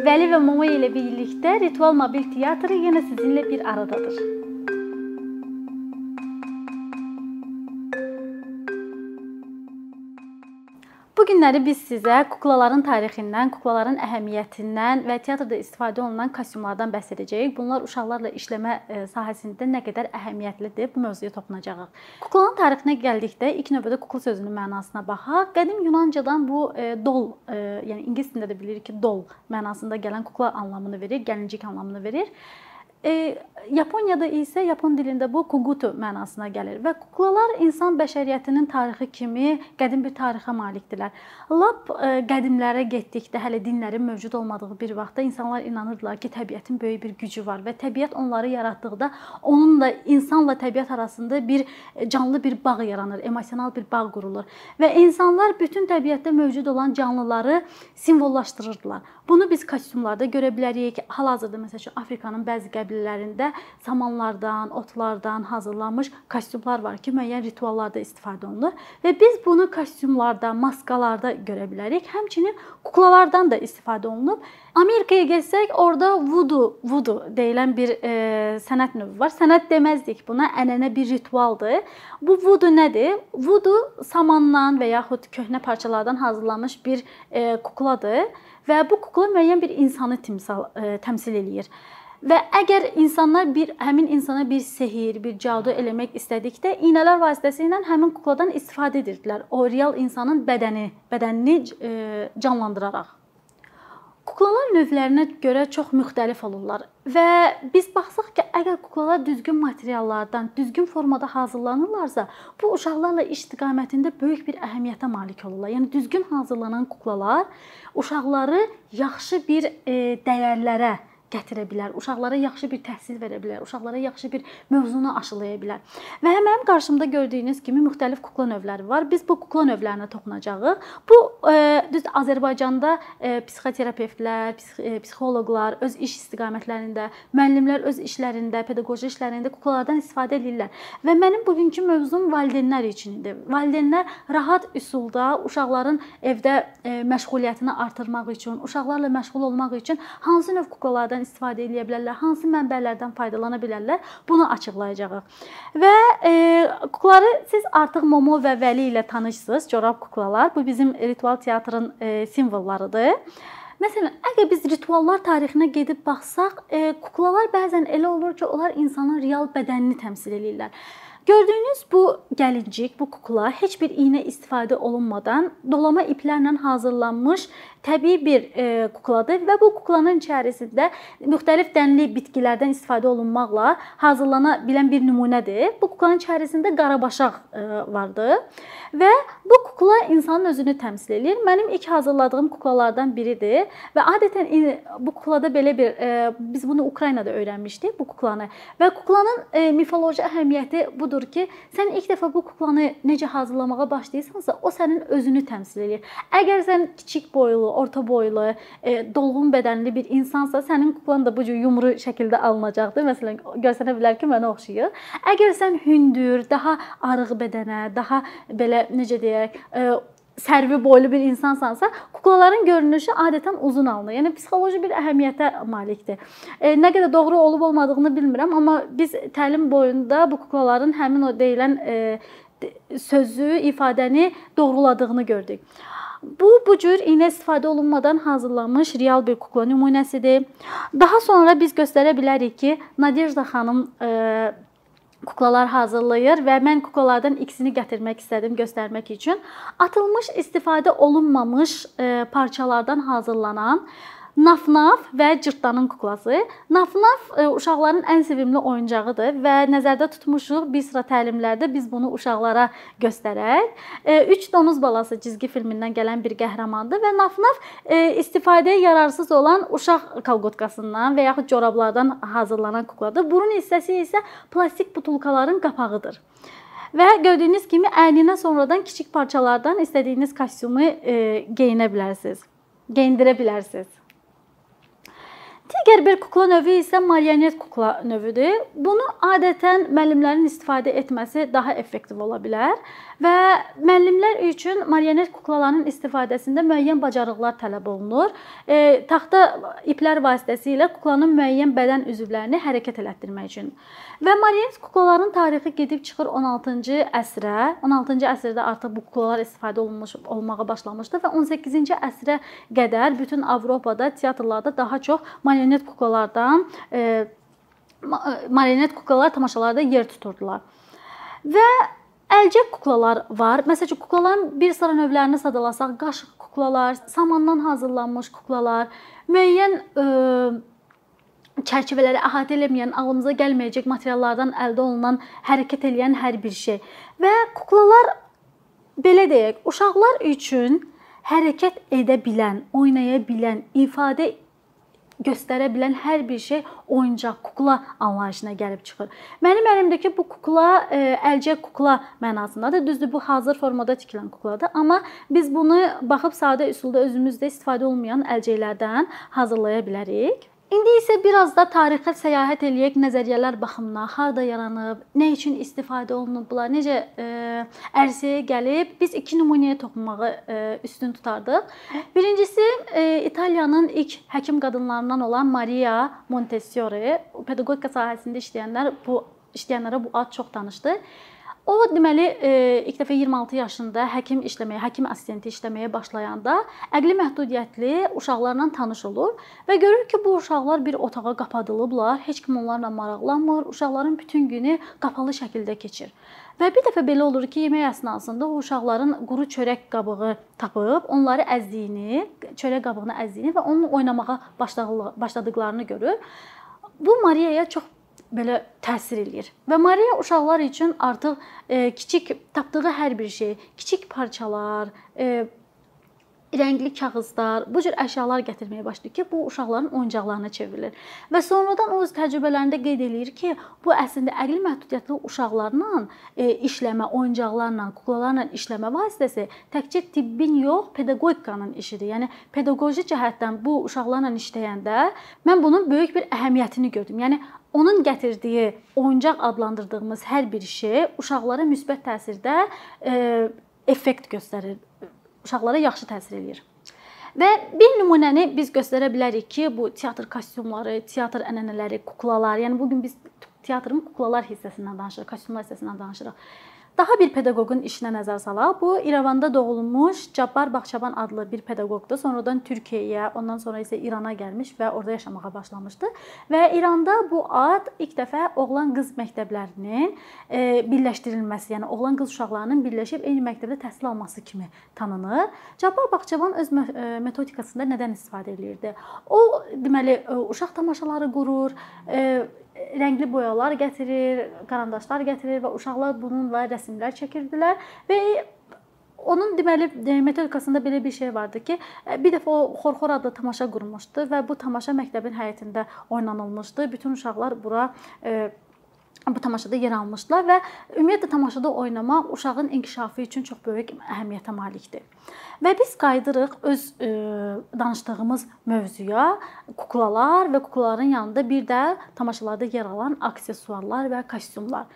Vəli və Momo ilə birlikdə Ritual Mobil Teatrı yenə sizinlə bir aradadır. Bu günləri biz sizə kuklaların tarixindən, kuklaların əhəmiyyətindən və teatrda istifadə olunan kostyumlardan bəhs edəcəyik. Bunlar uşaqlarla işləmə e, sahəsində nə qədər əhəmiyyətlidir, bu mövzuya toxunacağıq. Kuklaların tarixinə gəldikdə ilk növbədə kukla sözünün mənasına baxaq. Qədim Yunancadan bu e, dol, e, yəni ingilis dilində də bilirik ki, dol mənasında gələn kukla anlamını verir, gəlincik anlamını verir. E, Yaponiyada isə Yapon dilində bu kugutu mənasına gəlir və kuklalar insan bəşəriyyətinin tarixi kimi qədim bir tarixə malikdirlər. Lap e, qədimlərə getdikdə, hələ dinlərin mövcud olmadığı bir vaxtda insanlar inanırdılar ki, təbiətin böyük bir gücü var və təbiət onları yaratdıqda onunla insanla təbiət arasında bir e, canlı bir bağ yaranır, emosional bir bağ qurulur və insanlar bütün təbiətdə mövcud olan canlıları simvollaşdırırdılar. Bunu biz kostyumlarda görə bilərik. Hal-hazırda məsələn Afrikanın bəzi qəbilələrində samanlardan, otlardan hazırlanmış kostyumlar var ki, müəyyən rituallarda istifadə olunur və biz bunu kostyumlarda, maskalarda görə bilərik. Həmçinin kuklalardan da istifadə olunub. Amerikaya getsək, orada voodoo, voodoo deyilən bir e, sənət növü var. Sənət deməzdik buna, ənənə bir ritualdır. Bu voodoo nədir? Voodoo samandan və yaxud köhnə parçalardan hazırlanmış bir e, kukladır və bu kukla müəyyən bir insanı timsal e, təmsil eləyir. Və əgər insanlar bir həmin insana bir sehr, bir cadu eləmək istədikdə iynələr vasitəsilə həmin kukladan istifadə edirdilər. O real insanın bədəni, bədənini e, canlandıraraq. Kuklalar növlərinə görə çox müxtəlif olurlar və biz baxsaq ki, əgər kuklalar düzgün materiallardan, düzgün formada hazırlanırlarsa, bu uşaqlarla iş istiqamətində böyük bir əhəmiyyətə malik olurlar. Yəni düzgün hazırlanan kuklalar uşaqları yaxşı bir e, dəyərlərə, gətirə bilər. Uşaqlara yaxşı bir təhsil verə bilər. Uşaqlara yaxşı bir mövzunu aşılaya bilər. Və mənim qarşımda gördüyünüz kimi müxtəlif kukla növləri var. Biz bu kukla növlərinə toxunacağıq. Bu e, düz Azərbaycanda e, psixoterapevtlər, e, psixoloqlar öz iş istiqamətlərində, müəllimlər öz işlərində, pedaqoji işlərində kuklalardan istifadə edirlər. Və mənim bugünkü mövzum valideynlər üçün idi. Valideynlər rahat üsulda uşaqların evdə məşğuliyyətini artırmaq üçün, uşaqlarla məşğul olmaq üçün hansı növ kuklalardan mənbələrdən istifadə edə bilərlər, hansı mənbələrdən faydalana bilərlər, bunu açıqlayacağıq. Və e, kuklaları siz artıq Momo və Vəli ilə tanışsınız, corab kuklalar. Bu bizim ritual teatrın e, simvollarıdır. Məsələn, əgər biz rituallar tarixinə gedib baxsaq, e, kuklalar bəzən elə olur ki, onlar insanın real bədənini təmsil edirlər. Gördüyünüz bu gəlincik, bu kukla heç bir iynə istifadə olunmadan dolama iplərlə hazırlanmış təbii bir e, kukladır və bu kuklanın içərisində müxtəlif dənli bitkilərdən istifadə olunmaqla hazırlana bilən bir nümunədir. Bu kuklanın içərisində qarabaşaq e, vardı və bu kukla insanın özünü təmsil eləyir. Mənim ilk hazırladığım kuklalardan biridir və adətən bu kuklada belə bir e, biz bunu Ukraynada öyrənmişdik bu kuklanı və kuklanın e, mifoloji əhəmiyyəti budur ki, sən ilk dəfə bu kuklanı necə hazırlamağa başlayırsansa, o sənin özünü təmsil eləyir. Əgər sən kiçik boylu, orta boylu, e, dolğun bədənli bir insansa, sənin kuklan da bu cür yumru şəkildə alınacaqdır. Məsələn, görsənə bilər ki, mənə oxşayır. Əgər sən hündür, daha arıq bədənə, daha belə necə deyək, e, sərvi boylu bir insansansa, kuklaların görünüşü adətən uzun alınır. Yəni psixoloji bir əhəmiyyətə malikdir. E, nə qədər doğru olub olmadığını bilmirəm, amma biz təlim boyunda bu kuklaların həmin o deyilən e, sözü, ifadəni doğruladığını gördük. Bu bu cür iynə istifadə olunmadan hazırlanmış real bir kukla nümunəsidir. Daha sonra biz göstərə bilərik ki, Nadejda xanım e, kuklalar hazırlayır və mən kuklalardan ikisini gətirmək istədim göstərmək üçün. Atılmış, istifadə olunmamış e, parçalardan hazırlanan Naf-naf və cırtdanın kuklası. Naf-naf e, uşaqların ən sevimli oyuncağıdır və nəzərdə tutmuşuq bir sıra təlimlərdə biz bunu uşaqlara göstərək. 3 e, donuz balası cizgi filmindən gələn bir qəhrəmandır və Naf-naf e, istifadəyə yararsız olan uşaq kalqotkasından və yaxud corablardan hazırlanan kukladır. Burun hissəsi isə plastik butulkaların qapağıdır. Və gördüyünüz kimi əyninə sonradan kiçik parçalardan istədiyiniz kostyumu e, geyinə bilərsiniz. Geyindirə bilərsiniz. Digər bir kukla növü isə marionet kukla növüdür. Bunu adətən müəllimlərin istifadə etməsi daha effektiv ola bilər Və müəllimlər üçün marionet kuklaların istifadəsində müəyyən bacarıqlar tələb olunur. E, taxta iplər vasitəsilə kuklanın müəyyən bədən üzvlərini hərəkət elətdirmək üçün. Və marionet kuklaların tarixi gedib çıxır 16-cı əsrə. 16-cı əsrdə artıq bu kuklalar istifadə olunmuş olmağa başlamışdı və 18-ci əsrə qədər bütün Avropada teatrlarda daha çox marionet kuklalardan e, marionet kuklalar tamaşalarda yer tuturdular. Və Əlcək kuklalar var. Məsələn, kuklaların bir sıra növlərini sadalasaq, qaşıq kuklalar, samandan hazırlanmış kuklalar, müəyyən ə, e, çərçivələri əhatə etməyən, ağlımıza gəlməyəcək materiallardan əldə olunan, hərəkət edən hər bir şey. Və kuklalar belə deyək, uşaqlar üçün hərəkət edə bilən, oynaya bilən, ifadə göstərə bilən hər bir şey oyuncaq, kukla anlayışına gəlib çıxır. Mənim əlimdəki bu kukla e, əlcək kukla mənasındadır. Düzdür, bu hazır formada tikilən kukladır, amma biz bunu baxıb sadə üsulda özümüzdə istifadə olmayan əlcəklərdən hazırlaya bilərik. İndi isə biraz da tarixə səyahət eləyək, nəzəriyyələr baxımından harda yaranıb, nə üçün istifadə olunublar, necə ə, e, ərsəyə gəlib. Biz iki nümunəyə toxunmağı e, üstün tutardıq. Birincisi İtaliyanın ilk həkim qadınlarından olan Maria Montessori, pedaqogika sahəsində işləyənlər bu işləyənlərə bu ad çox tanışdır. O deməli e, ilk dəfə 26 yaşında həkim işləməyə, həkim assistenti işləməyə başlayanda əqli məhdudiyyətli uşaqlarla tanış olur və görür ki, bu uşaqlar bir otağa qapadılıblar, heç kim onlarla maraqlanmır, uşaqların bütün günü qapalı şəkildə keçir. Və bir dəfə belə olur ki, yemək əsnasında o uşaqların quru çörək qabığı tapıb, onları əzdiyini, çörək qabığını əzdiyini və onunla oynamağa başladıqlarını görür. Bu Mariyaya çox belə təsir eləyir. Və Maria uşaqlar üçün artıq e, kiçik tapdığı hər bir şey, kiçik parçalar, e, rəngli kağızlar, bu cür əşyalar gətirməyə başlayır ki, bu uşaqların oyuncaqlarına çevrilir. Və sonradan o öz təcrübələrində qeyd eləyir ki, bu əslində əqli məhdudiyyətli uşaqlarla e, işləmə, oyuncaqlarla, kuklalarla işləmə vasitəsi təkcə tibbin yox, pedaqogikanın işidir. Yəni pedaqoji cəhətdən bu uşaqlarla işləyəndə mən bunun böyük bir əhəmiyyətini gördüm. Yəni onun gətirdiyi oyuncaq adlandırdığımız hər bir şey uşaqlara müsbət təsirdə e, effekt göstərir. Uşaqlara yaxşı təsir eləyir. Və bir nümunəni biz göstərə bilərik ki, bu teatr kostyumları, teatr ənənələri, kuklalar, yəni bu gün biz teatrın kuklalar hissəsindən danışırıq, kostyumlar hissəsindən danışırıq. Daha bir pedaqoqun işinə nəzər salaq. Bu İrəvanda doğulmuş Cabbar Baxçaban adlı bir pedaqoqdur. Sonradan Türkiyəyə, ondan sonra isə İrana gəlmiş və orada yaşamağa başlamışdı. Və İranda bu ad ilk dəfə oğlan-qız məktəblərinin e, birləşdirilməsi, yəni oğlan-qız uşaqlarının birləşib eyni məktəbdə təhsil alması kimi tanınır. Cabbar Baxçaban öz e, metodikasında nədən istifadə eləyirdi? O deməli e, uşaq tamaşaları qurur, rəngli boyalar gətirir, karandaşlar gətirir və uşaqlar bununla rəsmlər çəkirdilər və onun deməli metodikasında belə bir şey vardı ki, bir dəfə o Xorxor adlı tamaşa qurmuşdu və bu tamaşa məktəbin həyətində oynanılmışdı. Bütün uşaqlar bura e, bu tamaşada yer almışdılar və ümumiyyətlə tamaşada oynamaq uşağın inkişafı üçün çox böyük əhəmiyyətə malikdir. Və biz qayıdırıq öz e, danışdığımız mövzuya, kuklalar və kuklaların yanında bir də tamaşalarda yer alan aksesuarlar və kostyumlar.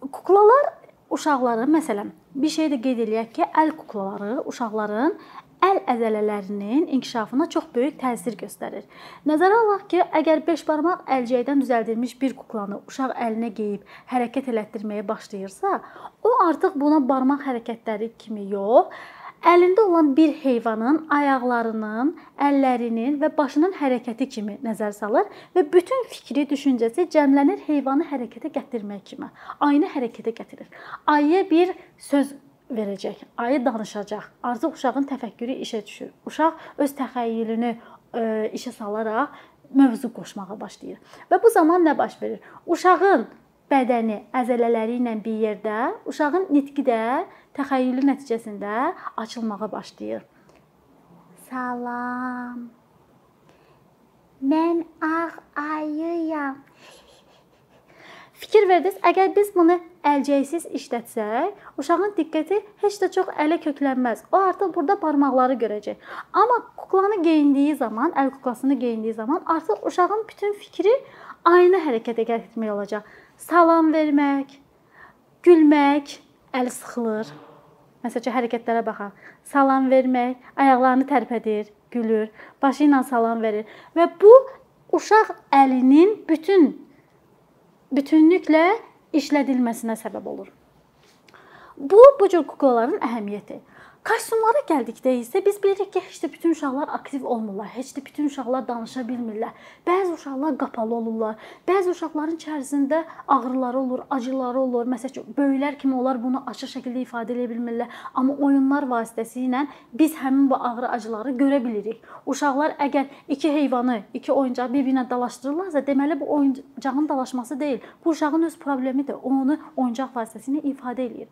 Kuklalar uşaqları, məsələn, bir şey də qeyd eləyək ki, əl kuklaları uşaqların əl əzələlərinin inkişafına çox böyük təsir göstərir. Nəzərə alaq ki, əgər 5 barmaq əlcəkdən düzəldilmiş bir kuklanı uşaq əlinə geyib hərəkət elətdirməyə başlayırsa, o artıq buna barmaq hərəkətləri kimi yox, əlində olan bir heyvanın ayaqlarının, əllərinin və başının hərəkəti kimi nəzər salır və bütün fikri, düşüncəsi cəmlənir heyvanı hərəkətə gətirmək kimi. Ayını hərəkətə gətirir. Ayıya bir söz verəcək, ayı danışacaq. Artıq uşağın təfəkkürü işə düşür. Uşaq öz təxəyyülünü ə, e, işə salaraq mövzu qoşmağa başlayır. Və bu zaman nə baş verir? Uşağın bədəni əzələləri ilə bir yerdə, uşağın nitqi də təxəyyülü nəticəsində açılmağa başlayır. Salam. Mən ağ ayıyam. Fikir verdiniz, əgər biz bunu əlcəksiz işlətsək, uşağın diqqəti heç də çox ələ köklənməz. O artıq burada barmaqları görəcək. Amma kuklanı geyindiyi zaman, əl kuklasını geyindiyi zaman artıq uşağın bütün fikri aynı hərəkətə gətirmək olacaq. Salam vermək, gülmək, əl sıxılır. Məsələn, hərəkətlərə baxaq. Salam vermək, ayaqlarını tərpədir, gülür, başı ilə salam verir və bu uşaq əlinin bütün bütünlüklə işlədilməsinə səbəb olur. Bu bu cür kuklaların əhəmiyyəti. Kostyumlara gəldikdə isə biz bilirik ki, heç də bütün uşaqlar aktiv olmurlar, heç də bütün uşaqlar danışa bilmirlər. Bəzi uşaqlar qapalı olurlar. Bəzi uşaqların içərisində ağrıları olur, acıları olur. Məsələn, böyüklər kimi onlar bunu açıq şəkildə ifadə edə bilmirlər, amma oyunlar vasitəsilə biz həmin bu ağrı, acıları görə bilirik. Uşaqlar əgər iki heyvanı, iki oyuncağı bir-birinə dalaşdırırlarsa, deməli bu oyuncağın dalaşması deyil. Bu uşağın öz problemidir. O onu oyuncaq vasitəsilə ifadə eləyir.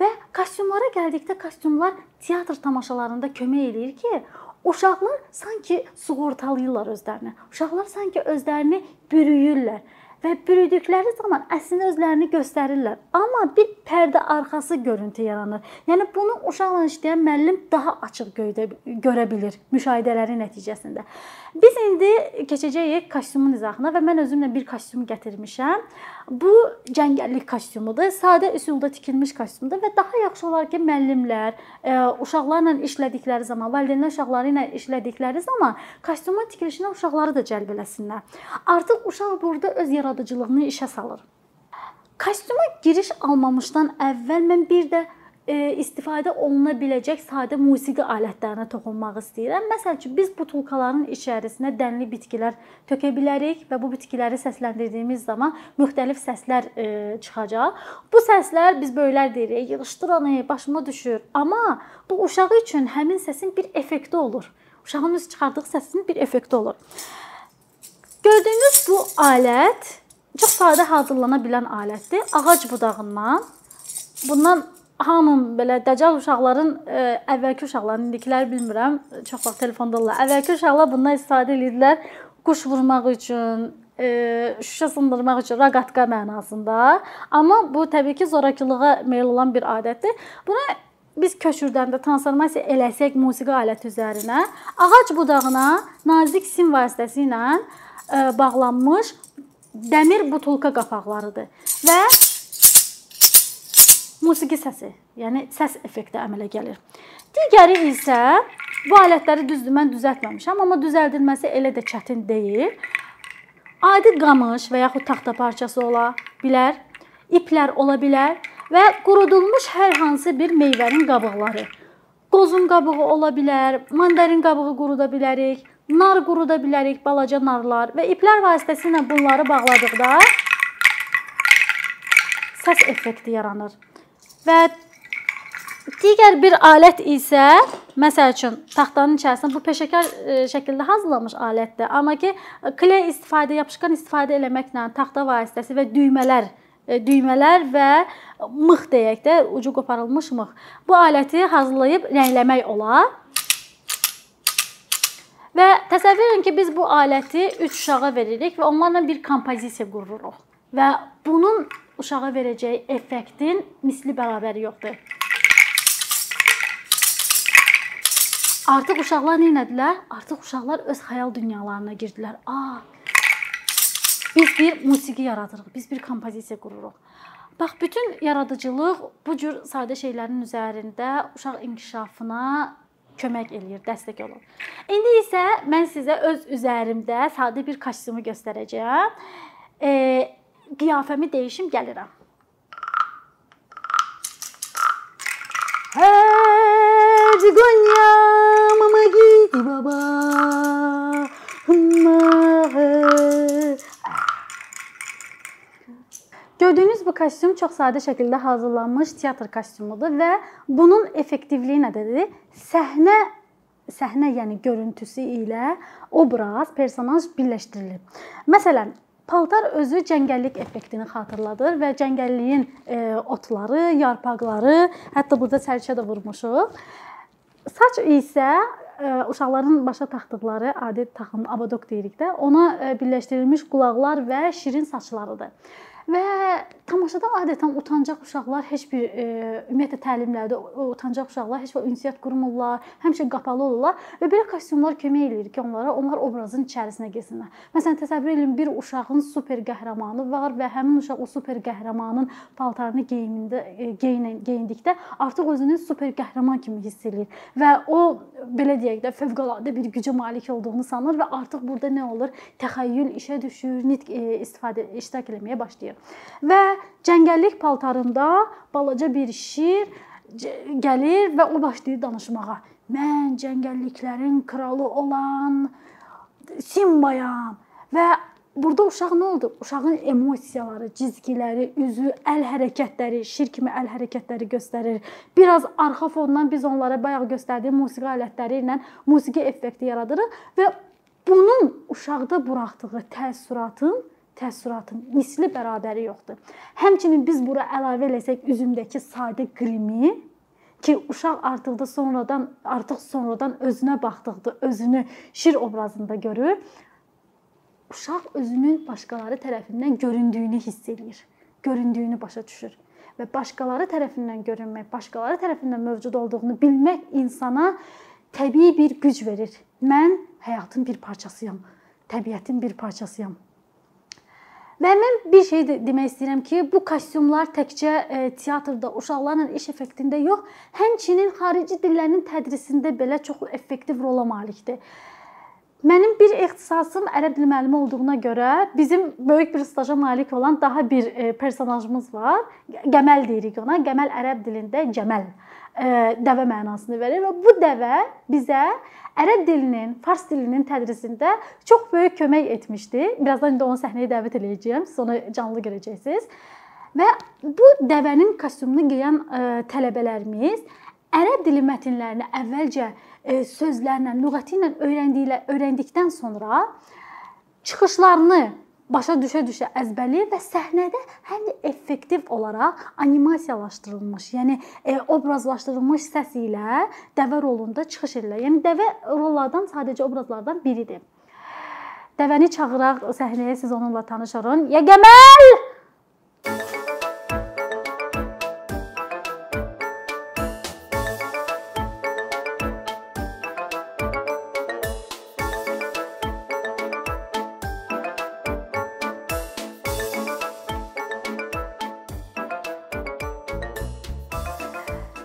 Və kostyumlara gəldikdə kostyumlar teatr tamaşalarında kömək eləyir ki, uşaqlar sanki sığortalayırlar özlərini. Uşaqlar sanki özlərini bürüyürlər və bürüdükləri zaman əslində özlərini göstərirlər. Amma bir pərdə arxası görüntü yaranır. Yəni bunu uşaqla işləyən müəllim daha açıq göydə görə bilir müşahidələri nəticəsində. Biz indi keçəcəyik kostyumun izahına və mən özümlə bir kostyum gətirmişəm. Bu cəngəllik kostyumudur. Sadə üsulda tikilmiş kostyumdur və daha yaxşı olar ki, müəllimlər e, uşaqlarla işlədikləri zaman, valideynlər uşaqları ilə işlədikləri zaman kostyumun tikilişinə uşaqları da cəlb eləsinlər. Artıq uşaq burada öz yaradıcılığını işə salır. Kostyuma giriş almamışdan əvvəl mən bir də istifadə oluna biləcək sadə musiqi alətlərinə toxunmaq istəyirəm. Məsəl üçün biz butulkaların içərisinə dənli bitkilər tökə bilərik və bu bitkiləri səsləndirdiyimiz zaman müxtəlif səslər e, çıxacaq. Bu səslər biz böyüklər deyirik, yığışdıranı başıma düşür. Amma bu uşaq üçün həmin səsin bir effekti olur. Uşağın öz çıxardığı səsin bir effekti olur. Gördüyünüz bu alət çox sadə hazırlana bilən alətdir. Ağac budağından bundan hamım belə dəcəl uşaqların ə, e, əvvəlki uşaqların indikilər bilmirəm, çox vaxt telefondadırlar. Əvvəlki uşaqlar bundan istifadə edirdilər quş vurmaq üçün, ə, e, şüşə sındırmaq üçün, raqatka mənasında. Amma bu təbii ki, zorakılığa meyl olan bir adətdir. Buna biz köçürdəndə transformasiya eləsək musiqi aləti üzərinə, ağac budağına nazik sim vasitəsilə ə, e, bağlanmış dəmir butulka qapaqlarıdır və musiqi səsi, yəni səs effekti əmələ gəlir. Digəri isə bu alətləri düzdür mən düzəltməmişəm, amma düzəldilməsi elə də çətin deyil. Adi qamış və yaxud taxta parçası ola bilər, iplər ola bilər və qurudulmuş hər hansı bir meyvənin qabıqları. Qozun qabığı ola bilər, mandarin qabığı quruda bilərik, nar quruda bilərik, balaca narlar və iplər vasitəsilə bunları bağladıqda səs effekti yaranır. Və digər bir alət isə məsəl üçün taxtanın içərisində bu peşəkar e, şəkildə hazırlanmış alətdir. Amma ki kley istifadə, yapışqan istifadə eləməklə taxta vasitəsi və düymələr e, düymələr və mıx deyək də, ucu qoparılmış mıx. Bu aləti hazırlayıb rəngləmək olar. Və təsəvvür edin ki, biz bu aləti 3 uşağa veririk və onlarla bir kompozisiya qururuq. Və bunun uşağa verəcəyi effektin misli bərabəri yoxdur. Artıq uşaqlar nə etdilər? Artıq uşaqlar öz xəyal dünyalarına girdilər. A, biz bir musiqi yaradırıq, biz bir kompozisiya qururuq. Bax, bütün yaradıcılıq bu cür sadə şeylərin üzərində uşaq inkişafına kömək eləyir, dəstək olur. İndi isə mən sizə öz üzərimdə sadə bir kostyumu göstərəcəyəm. E, qiyafəmi dəyişim gəlirəm. Hər cigonya mama gidi baba. Gördüyünüz bu kostyum çox sadə şəkildə hazırlanmış teatr kostyumudur və bunun effektivliyi nədədir? Səhnə səhnə, yəni görüntüsü ilə obraz, personaj birləşdirilir. Məsələn, Paltar özü cəngəllik effektini xatırladır və cəngəlliyin e, otları, yarpaqları, hətta burada çərçə də vurmuşuq. Saç isə e, uşaqların başa taxdıqları adi taxım abadok deyirik də, ona e, birləşdirilmiş qulaqlar və şirin saçlarıdır. Və tamaşadan adətən utancaq uşaqlar heç bir e, ümumiyyətlə təlimlərdə utancaq uşaqlar heç vaxt ünsiyyət qurmurlar, həmişə qapalı olurlar və belə kostyumlar kömək eləyir ki, onlara onlar obrazın içərisinə girsinlər. Məsələn, təsəvvür edin bir uşağın super qəhrəmanı var və həmin uşaq o super qəhrəmanın paltarını geyimində e, geyinən geyindikdə artıq özünü super qəhrəman kimi hiss eləyir və o belə deyək də fövqəladə bir gücə malik olduğunu sanır və artıq burada nə olur? Təxəyyül işə düşür, nitq e, istifadə iştirak etməyə başlayır. Və cəngəllik paltarında balaca bir şir gəlir və o başlayır danışmağa. Mən cəngəlliklərin kralı olan Simbayam və burada uşaq nə oldu? Uşağın emosiyaları, cizgiləri, üzü, əl hərəkətləri, şir kimi əl hərəkətləri göstərir. Biraz arxa fondan biz onlara bayaq göstərdiyim musiqi alətləri ilə musiqi effekti yaradırıq və bunun uşaqda buraxdığı təəssüratın təəssüratın misli bərabəri yoxdur. Həmçinin biz bura əlavə eləsək üzümdəki sadə qrimi ki, uşaq artıq da sonradan artıq sonradan özünə baxdıqda özünü şir obrazında görür. Uşaq özünün başqaları tərəfindən göründüyünü hiss eləyir, göründüyünü başa düşür və başqaları tərəfindən görünmək, başqaları tərəfindən mövcud olduğunu bilmək insana təbii bir güc verir. Mən həyatın bir parçasıyam, təbiətin bir parçasıyam. Və mən bir şey də demək istəyirəm ki, bu kostyumlar təkcə e, teatrda uşaqlarla iş effektində yox, həmçinin xarici dillərin tədrisində belə çox effektiv rola malikdir. Mənim bir ixtisasım ərəb dili müəllimi olduğuna görə bizim böyük bir staja malik olan daha bir e, personajımız var. Qəməl deyirik ona. Qəməl ərəb dilində cəməl dəvə mənasını verir və bu dəvə bizə ərəb dilinin, fars dilinin tədrisində çox böyük kömək etmişdi. Birazdan indi onu səhnəyə dəvət eləyəcəyəm. Siz onu canlı görəcəksiniz. Və bu dəvənin kostyumunu geyən tələbələrimiz ərəb dili mətnlərini əvvəlcə sözlərlə, lüğəti ilə öyrəndikdən sonra çıxışlarını başa düşə-düşə əzbərləyir və səhnədə həm də effektiv olaraq animasiyalaşdırılmış, yəni e, obrazlaşdırılmış səs ilə dəvə rolunda çıxış edirlər. Yəni dəvə rollardan sadəcə obrazlardan biridir. Dəvəni çağıraq səhnəyə, siz onunla tanış olun. Yəgəməl!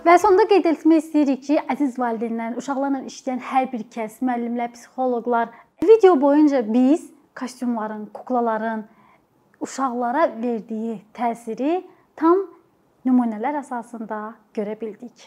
Və sonda qeyd etmək istəyirik ki, əziz valideynlər, uşaqlarla işləyən hər bir kəs, müəllimlər, psixoloqlar, video boyunca biz kostyumların, kuklaların uşaqlara verdiyi təsiri tam nümunələr əsasında görə bildik.